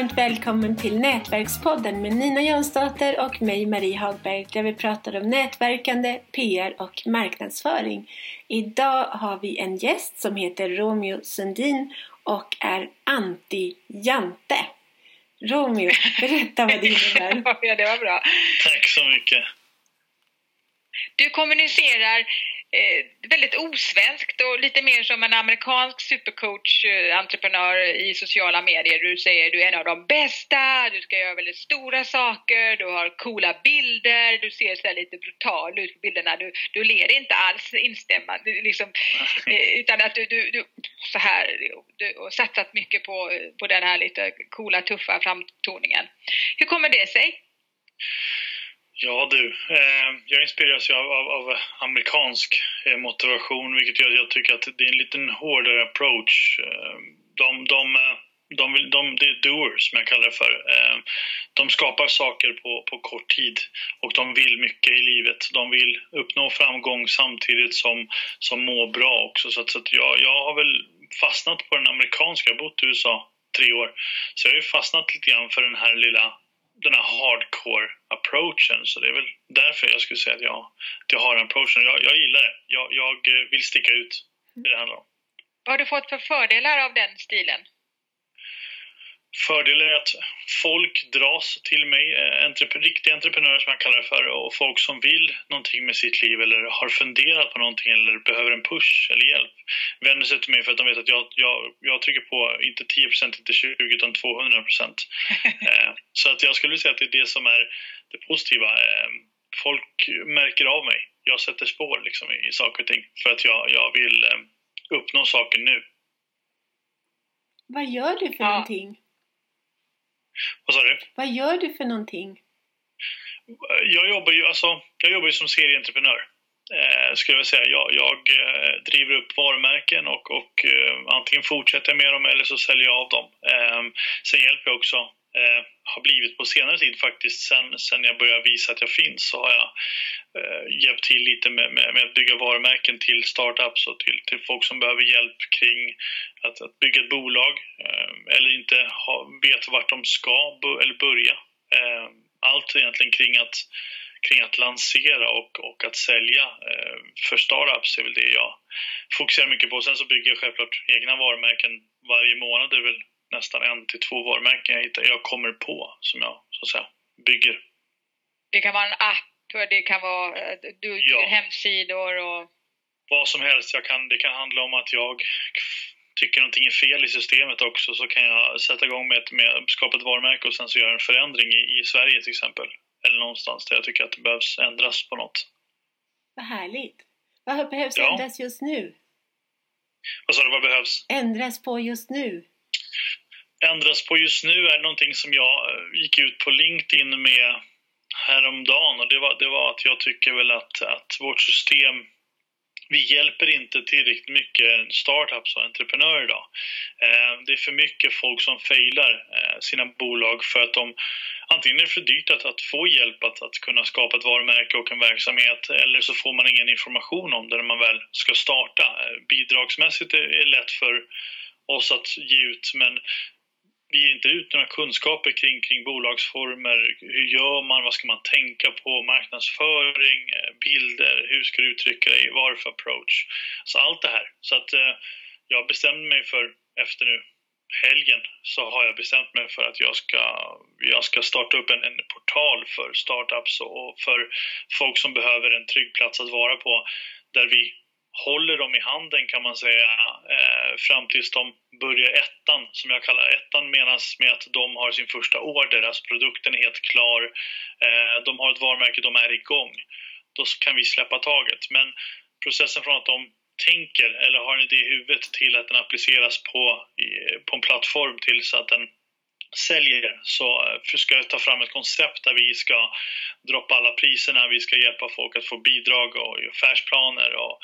varmt välkommen till Nätverkspodden med Nina Jansdotter och mig Marie Hagberg där vi pratar om nätverkande, PR och marknadsföring. Idag har vi en gäst som heter Romeo Sundin och är anti-Jante. Romeo, berätta vad det innebär. ja, det var bra. Tack så mycket. Du kommunicerar eh, väldigt osvenskt och lite mer som en amerikansk supercoach, eh, i sociala medier. Du säger du är en av de bästa, du ska göra väldigt stora saker, du har coola bilder, du ser så lite brutal ut på bilderna. Du, du ler inte alls instämmande, liksom, eh, utan att du, du, du så här, du har satsat mycket på, på den här lite coola, tuffa framtoningen. Hur kommer det sig? Ja du, eh, jag inspireras ju av, av, av amerikansk eh, motivation vilket gör att jag tycker att det är en liten hårdare approach. Eh, de, de, eh, de, vill, de, det är doers som jag kallar det för. Eh, de skapar saker på, på kort tid och de vill mycket i livet. De vill uppnå framgång samtidigt som, som må bra också. Så, att, så att jag, jag har väl fastnat på den amerikanska, jag har bott i USA tre år. Så jag har ju fastnat lite grann för den här lilla den här hardcore approachen. Så det är väl därför jag skulle säga att jag, att jag har den approachen. Jag, jag gillar det. Jag, jag eh, vill sticka ut. Det det handlar om. Vad har du fått för fördelar av den stilen? Fördelen är att folk dras till mig, eh, entrep riktiga entreprenörer som jag kallar det för, och folk som vill någonting med sitt liv eller har funderat på någonting eller behöver en push eller hjälp vänder sig till mig för att de vet att jag, jag, jag trycker på inte 10% inte 20 utan 200 eh, Så att jag skulle säga att det är det som är det positiva. Eh, folk märker av mig. Jag sätter spår liksom i, i saker och ting för att jag, jag vill eh, uppnå saker nu. Vad gör du för ja. någonting? Vad sa du? Vad gör du för någonting? Jag jobbar ju, alltså, jag jobbar ju som serieentreprenör. Eh, skulle jag säga. Jag, jag eh, driver upp varumärken och, och eh, antingen fortsätter jag med dem eller så säljer jag av dem. Eh, sen hjälper jag också, eh, har blivit på senare tid faktiskt, sen, sen jag började visa att jag finns så har jag eh, hjälpt till lite med, med, med, att bygga varumärken till startups och till, till folk som behöver hjälp kring att, att bygga ett bolag eh, eller inte ha, vet vart de ska eller börja. Eh, allt egentligen kring att, kring att lansera och, och att sälja eh, för startups är väl det jag fokuserar mycket på. Sen så bygger jag självklart egna varumärken varje månad. Det är väl nästan en till två varumärken jag, hittar, jag kommer på som jag så att säga bygger. Det kan vara en app, det kan vara du bygger ja. hemsidor och... Vad som helst. Jag kan, det kan handla om att jag tycker någonting är fel i systemet också så kan jag sätta igång med, ett, med skapa ett varumärke och sen så göra en förändring i, i Sverige till exempel. Eller någonstans där jag tycker att det behövs ändras på något. Vad härligt! Vad behövs ja. ändras just nu? Vad sa du, vad behövs? Ändras på just nu? Ändras på just nu är någonting som jag eh, gick ut på LinkedIn med häromdagen och det var, det var att jag tycker väl att, att vårt system vi hjälper inte tillräckligt mycket startups och entreprenörer idag. Eh, det är för mycket folk som failar eh, sina bolag för att de antingen är det för dyrt att, att få hjälp att, att kunna skapa ett varumärke och en verksamhet eller så får man ingen information om det när man väl ska starta. Bidragsmässigt är det lätt för oss att ge ut men vi ger inte ut några kunskaper kring, kring bolagsformer. Hur gör man? Vad ska man tänka på? Marknadsföring, eh, bilder, hur ska du uttrycka dig? Varför approach? Så allt det här. Så att eh, jag bestämde mig för, efter nu helgen, så har jag bestämt mig för att jag ska, jag ska starta upp en, en portal för startups och för folk som behöver en trygg plats att vara på där vi håller dem i handen kan man säga eh, fram tills de börjar ettan som jag kallar ettan menas med att de har sin första order, alltså produkten är helt klar, eh, de har ett varumärke, de är igång. Då kan vi släppa taget. Men processen från att de tänker eller har en idé i huvudet till att den appliceras på, på en plattform tills att den säljer så eh, ska jag ta fram ett koncept där vi ska droppa alla priserna, vi ska hjälpa folk att få bidrag och affärsplaner och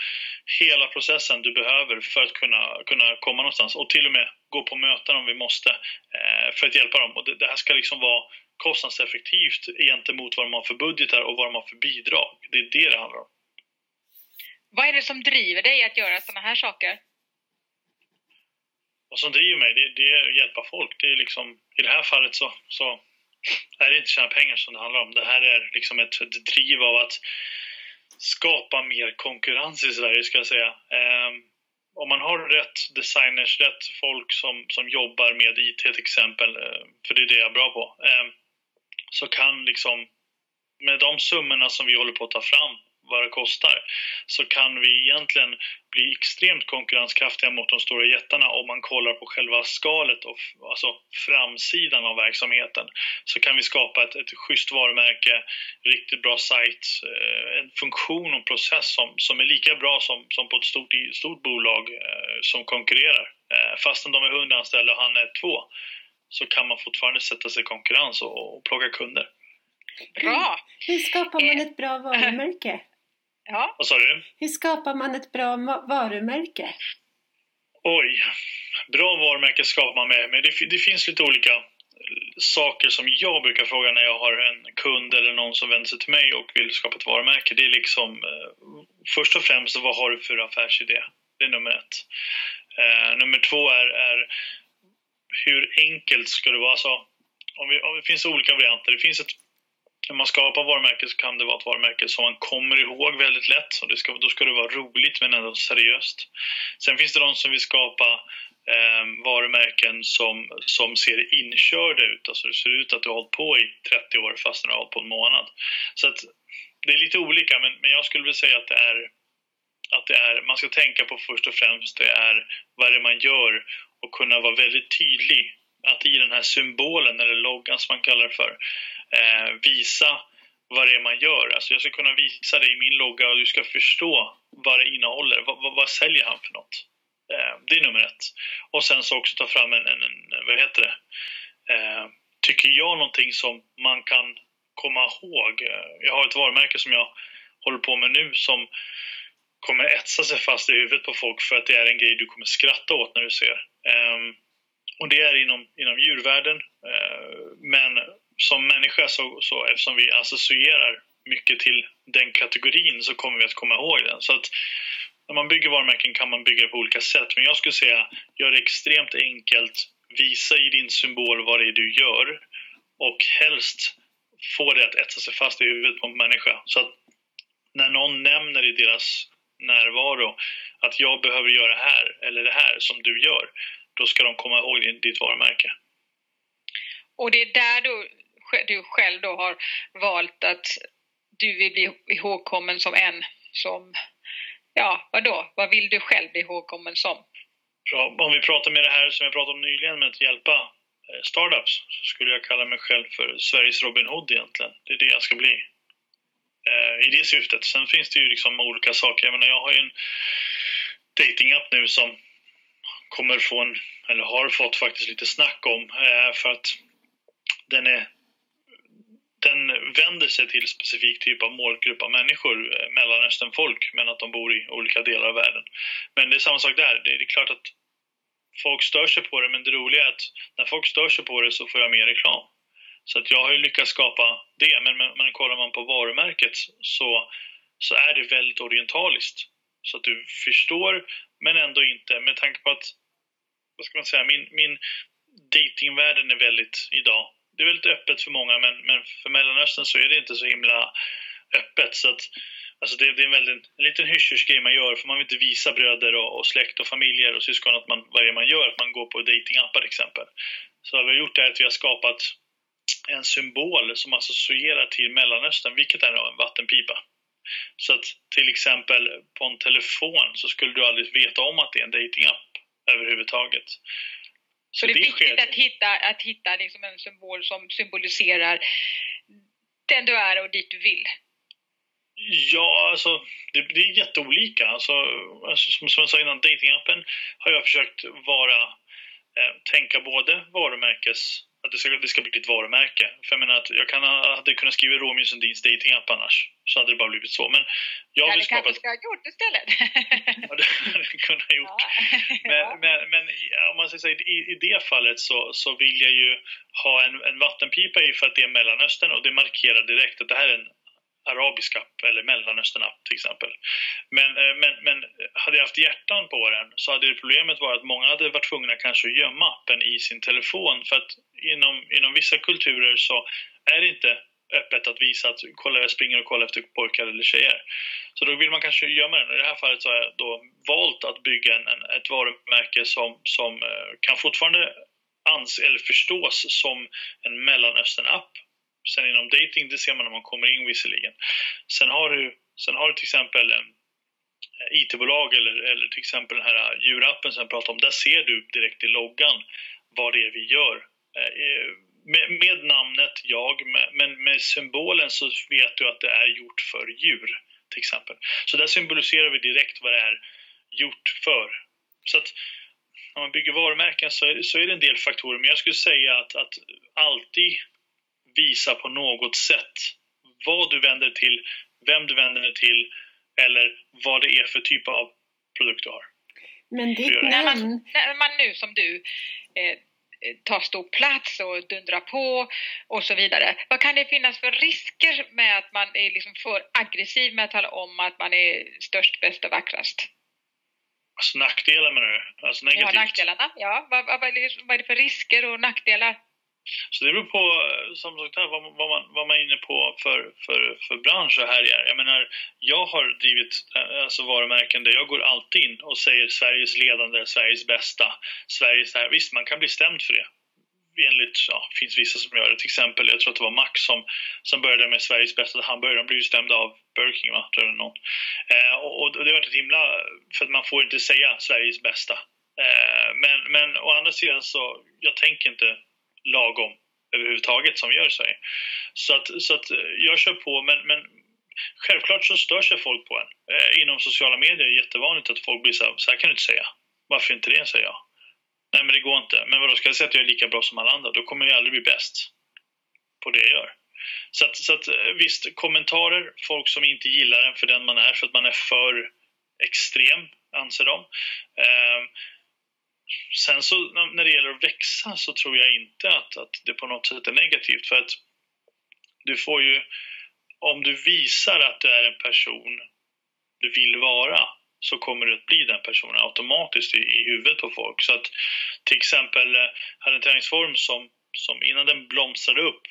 hela processen du behöver för att kunna, kunna komma någonstans och till och med gå på möten om vi måste eh, för att hjälpa dem. Och det, det här ska liksom vara kostnadseffektivt gentemot vad de har för budgetar och vad de har för bidrag. Det är det det handlar om. Vad är det som driver dig att göra sådana här saker? vad som driver mig det, det är att hjälpa folk. Det är liksom, i det här fallet så, så är det inte tjäna pengar som det handlar om. Det här är liksom ett, ett driv av att skapa mer konkurrens i Sverige, ska jag säga. Eh, om man har rätt designers, rätt folk som, som jobbar med IT till exempel, eh, för det är det jag är bra på, eh, så kan liksom med de summorna som vi håller på att ta fram vad det kostar så kan vi egentligen bli extremt konkurrenskraftiga mot de stora jättarna om man kollar på själva skalet och alltså framsidan av verksamheten så kan vi skapa ett, ett schysst varumärke, riktigt bra sajt, eh, en funktion och process som, som är lika bra som, som på ett stort, stort bolag eh, som konkurrerar. Eh, fastän de är 100 anställda och han är två så kan man fortfarande sätta sig i konkurrens och, och plocka kunder. Bra! Hur skapar man ett bra varumärke? Ja. Vad sa du? Hur skapar man ett bra varumärke? Oj, bra varumärke skapar man med, men det, det finns lite olika saker som jag brukar fråga när jag har en kund eller någon som vänder sig till mig och vill skapa ett varumärke. Det är liksom eh, först och främst vad har du för affärsidé? Det är nummer ett. Eh, nummer två är, är hur enkelt ska det vara? Alltså, om, vi, om det finns olika varianter. Det finns ett när man skapar varumärke så kan det vara ett varumärke som man kommer ihåg väldigt lätt. Så det ska, då ska det vara roligt men ändå seriöst. Sen finns det de som vill skapa eh, varumärken som, som ser inkörda ut. Alltså det ser ut att du har hållit på i 30 år fast du har hållit på en månad. Så att det är lite olika men, men jag skulle vilja säga att det är att det är, man ska tänka på först och främst det är vad det är man gör och kunna vara väldigt tydlig att i den här symbolen eller loggan som man kallar det för Eh, visa vad det är man gör. Alltså jag ska kunna visa det i min logga och du ska förstå vad det innehåller. Vad, vad, vad säljer han för något? Eh, det är nummer ett. Och sen så också ta fram en, en, en vad heter det? Eh, tycker jag någonting som man kan komma ihåg. Eh, jag har ett varumärke som jag håller på med nu som kommer etsa sig fast i huvudet på folk för att det är en grej du kommer skratta åt när du ser. Eh, och det är inom, inom djurvärlden. Eh, men som människa så, så eftersom vi associerar mycket till den kategorin så kommer vi att komma ihåg den. Så att när man bygger varumärken kan man bygga på olika sätt. Men jag skulle säga, gör det extremt enkelt. Visa i din symbol vad det är du gör. Och helst få det att etsa sig fast i huvudet på en människa. Så att när någon nämner i deras närvaro att jag behöver göra det här eller det här som du gör, då ska de komma ihåg ditt varumärke. Och det är där då du själv då har valt att du vill bli ihågkommen som en som, ja vadå, vad vill du själv bli ihågkommen som? Bra. Om vi pratar med det här som jag pratade om nyligen med att hjälpa eh, startups så skulle jag kalla mig själv för Sveriges Robin Hood egentligen. Det är det jag ska bli eh, i det syftet. Sen finns det ju liksom olika saker. Jag menar, jag har ju en datingapp nu som kommer få en, eller har fått faktiskt lite snack om eh, för att den är den vänder sig till specifik typ av målgrupp av människor, eh, Mellanösternfolk, men att de bor i olika delar av världen. Men det är samma sak där. Det är klart att folk stör sig på det, men det roliga är att när folk stör sig på det så får jag mer reklam. Så att jag har ju lyckats skapa det, men, men, men kollar man på varumärket så, så är det väldigt orientaliskt. Så att du förstår, men ändå inte, med tanke på att, vad ska man säga, min, min datingvärlden är väldigt idag, det är väldigt öppet för många, men, men för Mellanöstern så är det inte så himla öppet. Så att, alltså det, det är en, väldigt, en liten hysch man gör, för man vill inte visa bröder och, och släkt och familjer och syskon att man, vad det är man gör, att man går på datingappar till exempel. Så vad vi har gjort är att vi har skapat en symbol som associerar till Mellanöstern, vilket är en vattenpipa. Så att till exempel på en telefon så skulle du aldrig veta om att det är en datingapp överhuvudtaget. Så, det är viktigt sker... att hitta, att hitta liksom en symbol som symboliserar den du är och dit du vill? Ja, alltså det, det är jätteolika. Alltså, alltså, som, som jag sa innan, datingappen har jag försökt vara, eh, tänka både varumärkes att det ska, det ska bli ett varumärke. För jag menar att jag kan, hade kunnat skriva Romeo Sundins datingapp annars så hade det bara blivit så. Men jag vill skapa... kanske ska ha gjort istället. ja, det hade jag kunnat gjort. Men, men, men om man säger så, i, i det fallet så, så vill jag ju ha en, en vattenpipa i för att det är Mellanöstern och det markerar direkt att det här är en arabisk app eller Mellanöstern-app till exempel. Men, eh, men, men eh, hade jag haft hjärtan på den så hade problemet varit att många hade varit tvungna kanske att gömma appen i sin telefon för att inom, inom vissa kulturer så är det inte öppet att visa att kolla, jag springer och kollar efter pojkar eller tjejer. Så då vill man kanske gömma den. I det här fallet så har jag då valt att bygga en, ett varumärke som, som eh, kan fortfarande ans eller förstås som en Mellanöstern-app. Sen inom dating, det ser man när man kommer in visserligen. Sen har du, sen har du till exempel eh, IT-bolag eller, eller till exempel den här eh, djurappen som jag pratade om. Där ser du direkt i loggan vad det är vi gör. Eh, med, med namnet jag, men med symbolen så vet du att det är gjort för djur till exempel. Så där symboliserar vi direkt vad det är gjort för. Så att när man bygger varumärken så är, så är det en del faktorer, men jag skulle säga att, att alltid visa på något sätt vad du vänder till, vem du vänder dig till eller vad det är för typ av produkt du har. Men ditt namn... När man, när man nu som du eh, tar stor plats och dundrar på och så vidare. Vad kan det finnas för risker med att man är liksom för aggressiv med att tala om att man är störst, bäst och vackrast? Alltså nackdelar menar du? Alltså negativt? Ja, nackdelarna. Ja, vad, vad, vad, är det för risker och nackdelar? Så det beror på, som sagt här, vad, vad, man, vad man är inne på för, för, för bransch och härjar. Jag menar, jag har drivit eh, alltså varumärken där jag går alltid in och säger Sveriges ledande, Sveriges bästa, Sveriges här. Visst, man kan bli stämd för det. Enligt, ja, det finns vissa som gör det. Till exempel, jag tror att det var Max som, som började med Sveriges bästa hamburgare. De blev ju stämda av Burger King, va? Tror jag, någon. Eh, och, och, det har varit ett himla... För att man får inte säga Sveriges bästa. Eh, men, men å andra sidan så, jag tänker inte lagom överhuvudtaget som gör sig. Så att, så att eh, jag kör på, men, men självklart så stör sig folk på en. Eh, inom sociala medier är det jättevanligt att folk blir så här, så här kan du inte säga. Varför inte det, säger jag. Nej, men det går inte. Men vadå, ska jag säga att jag är lika bra som alla andra? Då kommer jag aldrig bli bäst på det jag gör. Så att, så att eh, visst, kommentarer, folk som inte gillar en för den man är, för att man är för extrem, anser de. Eh, Sen så när det gäller att växa så tror jag inte att, att det på något sätt är negativt för att du får ju, om du visar att du är en person du vill vara så kommer du att bli den personen automatiskt i, i huvudet på folk. Så att till exempel eh, hade en träningsform som, som innan den blomstrade upp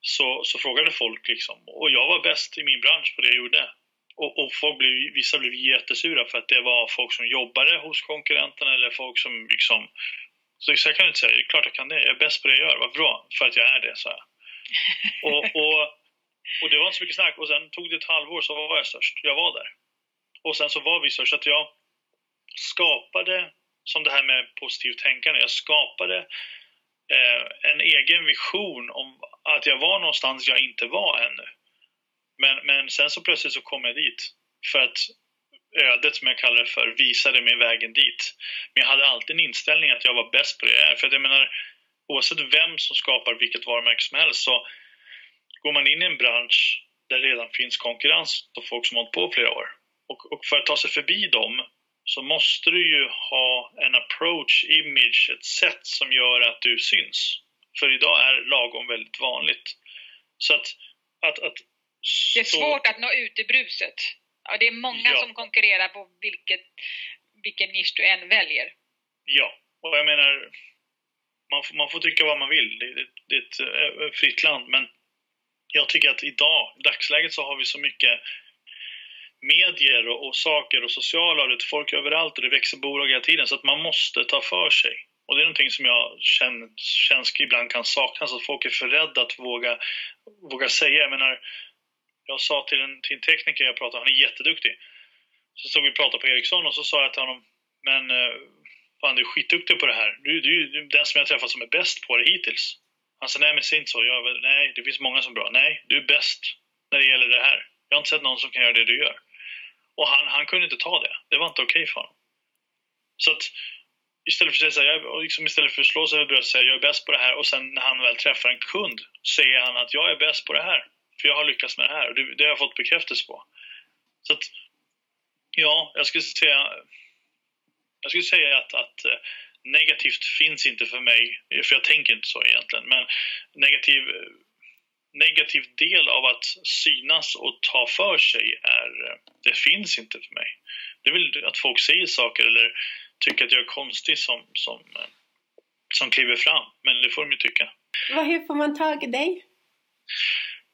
så, så frågade folk liksom, och jag var bäst i min bransch på det jag gjorde. Och, och folk blev, vissa blev jättesura för att det var folk som jobbade hos konkurrenterna eller folk som liksom... Så jag kan inte säga, det är klart jag kan det. Jag är bäst på det jag gör. Vad bra, för att jag är det, sa jag. Och, och, och det var inte så mycket snack. Och sen tog det ett halvår så var jag störst. Jag var där. Och sen så var vi störst. Så att jag skapade, som det här med positivt tänkande, jag skapade eh, en egen vision om att jag var någonstans jag inte var ännu. Men, men sen så plötsligt så kom jag dit. För att ödet, som jag kallar det för, visade mig vägen dit. Men jag hade alltid en inställning att jag var bäst på det. För att jag menar, oavsett vem som skapar vilket varumärke som helst så går man in i en bransch där det redan finns konkurrens på folk som hållit på flera år. Och, och, för att ta sig förbi dem så måste du ju ha en approach, image, ett sätt som gör att du syns. För idag är lagom väldigt vanligt. Så att, att, att det är svårt att nå ut i bruset. Ja, det är många ja. som konkurrerar på vilket, vilken nisch du än väljer. Ja, och jag menar, man, får, man får tycka vad man vill. Det, det, det är ett äh, fritt land, men jag tycker att idag, i dagsläget, så har vi så mycket medier och, och saker och sociala och det är folk överallt och det växer bolag hela tiden så att man måste ta för sig. Och det är någonting som jag känner, känns ibland kan saknas, att folk är för rädda att våga, våga säga. Jag menar, jag sa till en, till en tekniker jag pratade, han är jätteduktig. Så stod vi och pratade på Ericsson och så sa jag till honom, men eh, fan du är skitduktig på det här. Du, du, du är den som jag träffat som är bäst på det hittills. Han sa, nej men säg inte så. Jag, nej, det finns många som är bra. Nej, du är bäst när det gäller det här. Jag har inte sett någon som kan göra det du gör. Och han, han kunde inte ta det. Det var inte okej okay för honom. Så att istället för att säga, jag, liksom istället för att slå sig över bröstet och säga jag är bäst på det här och sen när han väl träffar en kund säger han att jag är bäst på det här. För jag har lyckats med det här och det, det har jag fått bekräftelse på. Så att, ja, jag skulle säga, jag skulle säga att, att eh, negativt finns inte för mig, för jag tänker inte så egentligen, men negativ, negativ del av att synas och ta för sig är, eh, det finns inte för mig. Det är väl att folk säger saker eller tycker att jag är konstig som, som, eh, som kliver fram. Men det får de ju tycka. Hur får man tag i dig?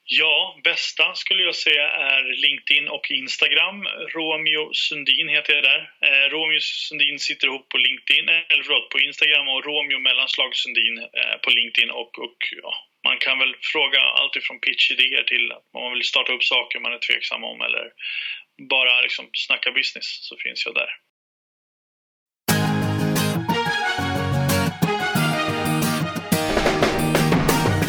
Ja, bästa skulle jag säga är LinkedIn och Instagram. Romeo Sundin heter jag där. Eh, Romeo Sundin sitter ihop på LinkedIn, eller förlåt, på Instagram och Romeo mellanslag Sundin eh, på LinkedIn. Och, och ja, man kan väl fråga allt ifrån pitchidéer till att man vill starta upp saker man är tveksam om eller bara liksom snacka business så finns jag där.